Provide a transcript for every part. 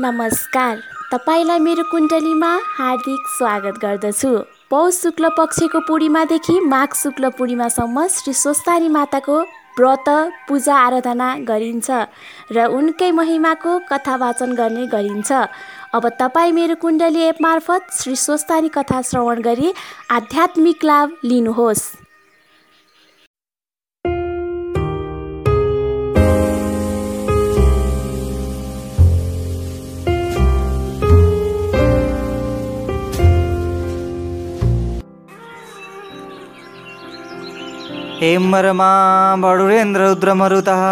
नमस्कार। तपाईँलाई मेरो कुण्डलीमा हार्दिक स्वागत गर्दछु। पौष शुक्ल पक्षको पूर्णिमादेखि माघ शुक्ल पूर्णिमासम्म श्री स्वस्तानी माताको व्रत पूजा आराधना गरिन्छ र उनकै महिमाको कथा वाचन गर्ने गरिन्छ। अब तपाईँ मेरो कुण्डली एप मार्फत श्री स्वस्तानी कथा श्रवण गरी आध्यात्मिक लाभ लिनुहोस्। हेमरमा बडुरेन्द्ररुद्रमरुतः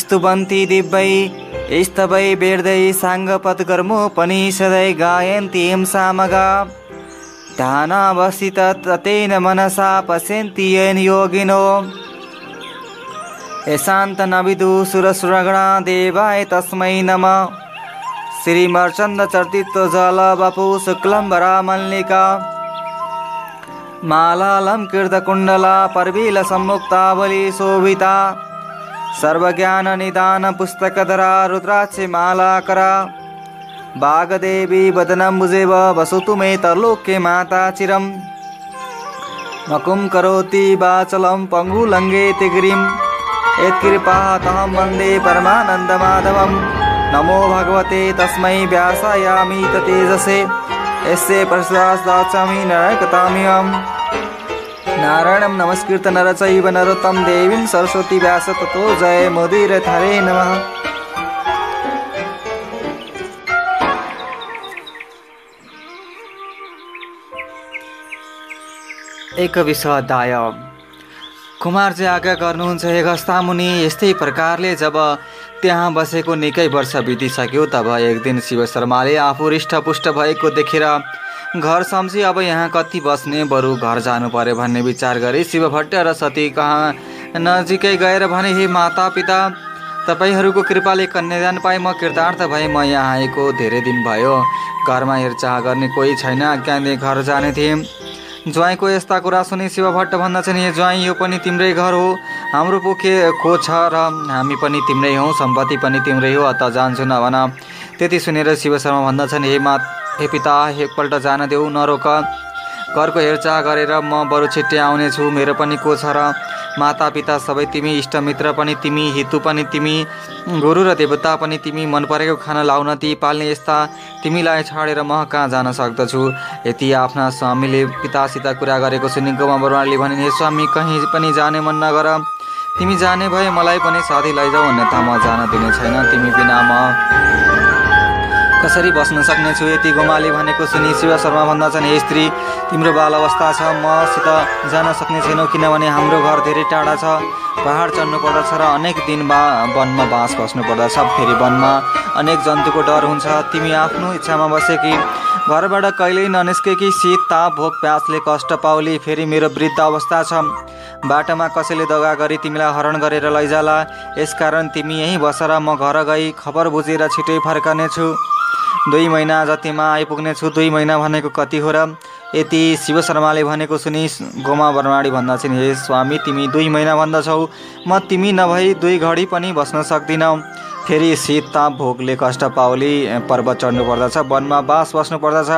स्तुवन्ति दिव्यै स्तवै वेर्दै साङ्गपत्कर्मोपनिषदै गायन्ति हिं सामगा। ध्यानावसित तेन मनसा पश्यन्ति येन योगिनो। यशान्तनविदु सुरसुरगणा देवाय तस्मै नमः। श्रीमर्चन्दचर्तित्व जल बपु शुक्लम्बरा मल्लिका మాలాలంకృతకుండలా పర్వీల సమ్ముక్తావళి శోభిత. సర్వజ్ఞాన నిదాన పుస్తకధర రుద్రాక్షి మాలాకర. భాగదేవి బదనంబుజేవ వసతు మే తలోక్య మాతాచిరం మకుం కరోతి బాచలం పంగులంగే తిగిరిం. యత్కృపాతహం వందే పరమానందమాధవం నమో భగవతే తస్మై వ్యాసాయామి తేజసే यस्य नरकताम्यहम् नारायणं नमस्कृत नरचैव नरोत्तम देवीं सरस्वती व्यास ततो जय मोदीर हरे नमः। एक विश्वाध्याय कुमारजी आज्ञा गर्नुहुन्छ हे गस्ता मुनि यस्तै प्रकारले जब त्यहाँ बसेको निकै वर्ष बितिसक्यो तब एक दिन शिव शर्माले आफू हृष्टपुष्ट भएको देखेर घर सम्झी अब यहाँ कति बस्ने बरु घर जानु पर्यो भन्ने विचार गरे शिव भट्ट र सती कहाँ नजिकै गएर भने हे माता पिता तपाईँहरूको कृपाले कन्यादान पाएँ म कृतार्थ भएँ म यहाँ आएको धेरै दिन भयो। घरमा हेरचाह गर्ने कोही छैन आज्ञाले घर जाने थिएँ। ज्वाइँको यस्ता कुरा सुनि शिव भट्ट भन्दछन् हे ज्वाइँ यो पनि तिम्रै घर हो। हाम्रो पो के को छ र हामी पनि तिम्रै हौँ सम्पत्ति पनि तिम्रै हो अत जान्छु नभन त्यति सुनेर शिव शर्मा भन्दछन् हे मा हे पिता एकपल्ट जान देऊ नरोक। घरको हेरचाह गरेर म बरु छिट्टै आउनेछु। मेरो पनि को छ र माता पिता सबै तिमी इष्टमित्र पनि तिमी हितु पनि तिमी गुरु र देवता पनि तिमी मन परेको खाना लाउन ती पाल्ने यस्ता तिमीलाई छाडेर म कहाँ जान सक्दछु? यति आफ्ना स्वामीले पितासित कुरा गरेको सुनि गोमा बरुवाले भने हे स्वामी कहीँ पनि जाने मन नगर। तिमी जाने भए मलाई पनि साथी लैजाऊ अन्यथा म जान दिने छैन। तिमी बिना म कसरी बस्न सक्नेछु? यति गोमाले भनेको सुनि शिव शर्मा भन्दछन् हे स्त्री तिम्रो बाल अवस्था छ। मसित जान सक्ने छैनौ किनभने हाम्रो घर धेरै टाढा छ। पहाड चढ्नु पर्दछ र अनेक दिन बा वनमा बाँस बस्नु पर्दछ फेरि वनमा अनेक जन्तुको डर हुन्छ। तिमी आफ्नो इच्छामा बसे कि घरबाट कहिल्यै ननिस्के कि शीत ताप भोक प्यासले कष्ट पाउली फेरि मेरो वृद्ध अवस्था छ। बाटोमा कसैले दगा गरी तिमीलाई हरण गरेर लैजाला। यसकारण तिमी यहीँ बसेर म घर गई खबर बुझेर छिटै फर्कनेछु। दुई महिना जतिमा आइपुग्नेछु दुई महिना भनेको कति हो र यति शिव शर्माले भनेको सुनि गोमा बर्माडी भन्दछन् हे स्वामी तिमी दुई महिना भन्दछौ। म तिमी नभई दुई घडी पनि बस्न सक्दिनँ। फेरि शीत ताप भोकले कष्ट पाउली पर्वत चढ्नु पर्दछ वनमा बास बस्नु पर्दछ।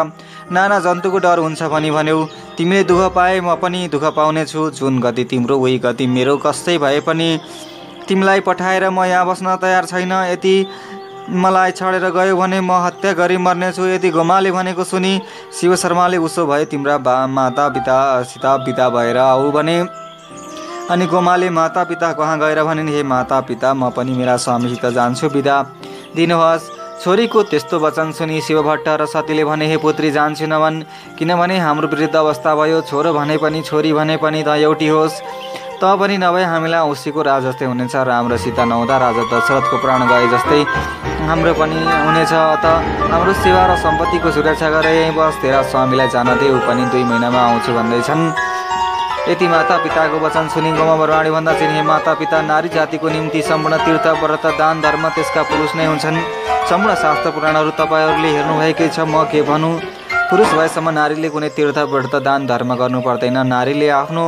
नाना जन्तुको डर हुन्छ भनी भन्यौ। तिमीले दुःख पाए म पनि दुःख पाउनेछु। जुन गति तिम्रो उही गति मेरो कस्तै भए पनि। तिमीलाई पठाएर म यहाँ बस्न तयार छैन। यति मलाई छाडेर गयो भने म हत्या गरी मर्नेछु। यदि गोमाले भनेको सुनि शिव शर्माले उसो भए तिम्रा बा माता पितासित बिता भएर आऊ भने अनि गोमाले माता पिता कहाँ गएर भने हे माता पिता म पनि मेरा स्वामीसित जान्छु बिदा। दिनुहोस्। छोरीको त्यस्तो वचन सुनि शिव भट्ट र सतीले भने हे पुत्री जान्छु नभन् किनभने हाम्रो वृद्ध अवस्था भयो। छोरो भने पनि छोरी भने पनि त एउटी होस्। त पनि नभए हामीलाई औँसीको राज जस्तै हुनेछ र हाम्रो सीता नहुँदा राजा दशरथको प्राण गए जस्तै हाम्रो पनि हुनेछ। त हाम्रो सेवा र सम्पत्तिको सुरक्षा गरे यहीँ बस स्वामीलाई जान दे ऊ पनि दुई महिनामा आउँछु भन्दैछन्। यति माता पिताको वचन सुनि गाउँमा बरवाडी भन्दा चिने माता पिता नारी जातिको निम्ति सम्पूर्ण तीर्थ व्रत दान धर्म त्यसका पुरुष नै हुन्छन्। सम्पूर्ण शास्त्र पुराणहरू तपाईँहरूले हेर्नुभएकै छ म के भनौँ? पुरुष भएसम्म नारीले कुनै तीर्थ व्रत दान धर्म गर्नु पर्दैन। नारीले आफ्नो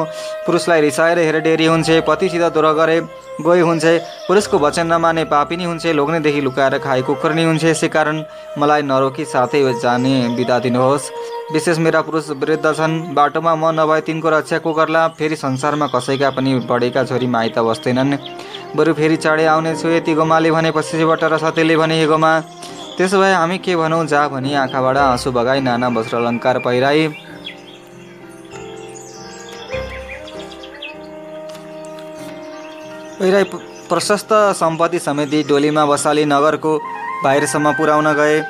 पुरुषलाई रिसाएर हेरे डेरी हुन्छ पतिसित द्रोह गरे गई हुन्छ पुरुषको वचन नमाने पापिनी हुन्छ लोग्नेदेखि लुकाएर खाए कुखुर्नी हुन्छ यसै कारण मलाई नरोकी साथै जाने बिदा दिनुहोस्। विशेष मेरा पुरुष वृद्ध छन् बाटोमा म नभए तिनको रक्षा को गर्ला फेरि संसारमा कसैका पनि बढेका छोरी माइत बस्दैनन्। बरु फेरि चाँडै आउनेछु यति गोमाले भने पछिबाट र सत्यले भने हे गोमा। त्यसो भए हामी के भनौँ जा भनी आँखाबाट आँसु बगाई नाना वस्त्र अलङ्कार पहिराई। पहिराई प्रशस्त सम्पत्ति समेत डोलीमा बसाली नगरको बाहिरसम्म पुर्याउन गए।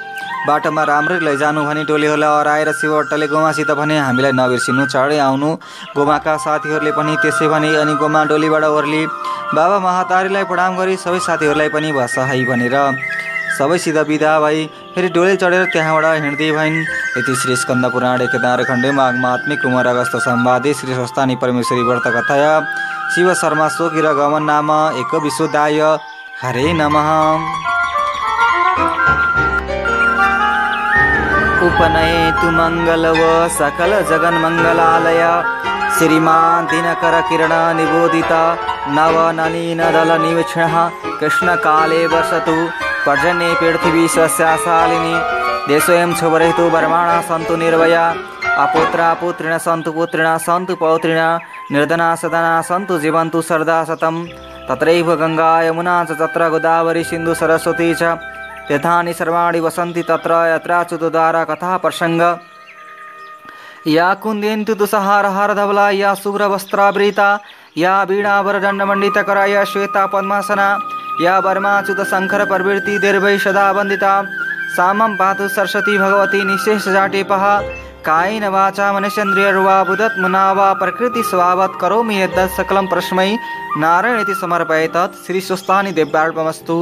बाटोमा राम्ररी लैजानु भनी टोलीहरूलाई हराएर शिवट्टले गोमासित भने हामीलाई नबिर्सिनु चाँडै आउनु। गोमाका साथीहरूले पनि त्यसै भने अनि गोमा डोलीबाट ओर्ली बाबा महातारीलाई प्रणाम गरी सबै साथीहरूलाई पनि बसाई भनेर सबैसित बिदा भई। फेरि डोली चढेर त्यहाँबाट हिँड्दै भइन् यति श्री स्कन्द पुराण खण्डे माघमा आत्मिक कुमार अगस्त सम्वादे श्री स्वस्तानी परमेश्वरी व्रत कथय। शिव शर्मा सोगिर गमन नाम एक विशुद्धाय हरे नमः। उपनयेतु मङ्गलव सकल जगन्मङ्गलालय। श्रीमान् दिनकर किरण निबोधित नव ननीन दल निवीक्षणः। कृष्णकाले वसतु। पर्जन्ये पृथिवी सस्याशालिनी देशोऽयं शुभरहितो वर्माणा सन्तु निर्वया। अपुत्रा पुत्रिण सन्तु पुत्रिण, सन्तु पौत्रिण। निर्धना सदना सन्तु जीवन्तु सरदा शतं तत्रैव गङ्गा यमुना च तत्र गोदावरी सिन्धु सरस्वती च। सर्वाणि वसन्ति तत्र यत्राच्युतद्वारा कथा प्रसङ्ग। या कुन्देन्तु तुषहारहार धवला या शुभ्रवस्त्रावृता या वीणावरदण्डमण्डितकरा या श्वेता पद्मासना। या बर्माच्युत शङ्कर प्रवृत्ति दीर्घै सदा वन्दिता सामं पातु सरस्वती भगवती निशेषजाटेपः कायेन वाचा मनुष्यन्द्रियर्वा बुधत्मना वा प्रकृतिस्वभावत् करोमि यद्दत् सकलं प्रश्मै नारायण इति समर्पये तत् श्रीस्वस्थानि दिव्यार्पमस्तु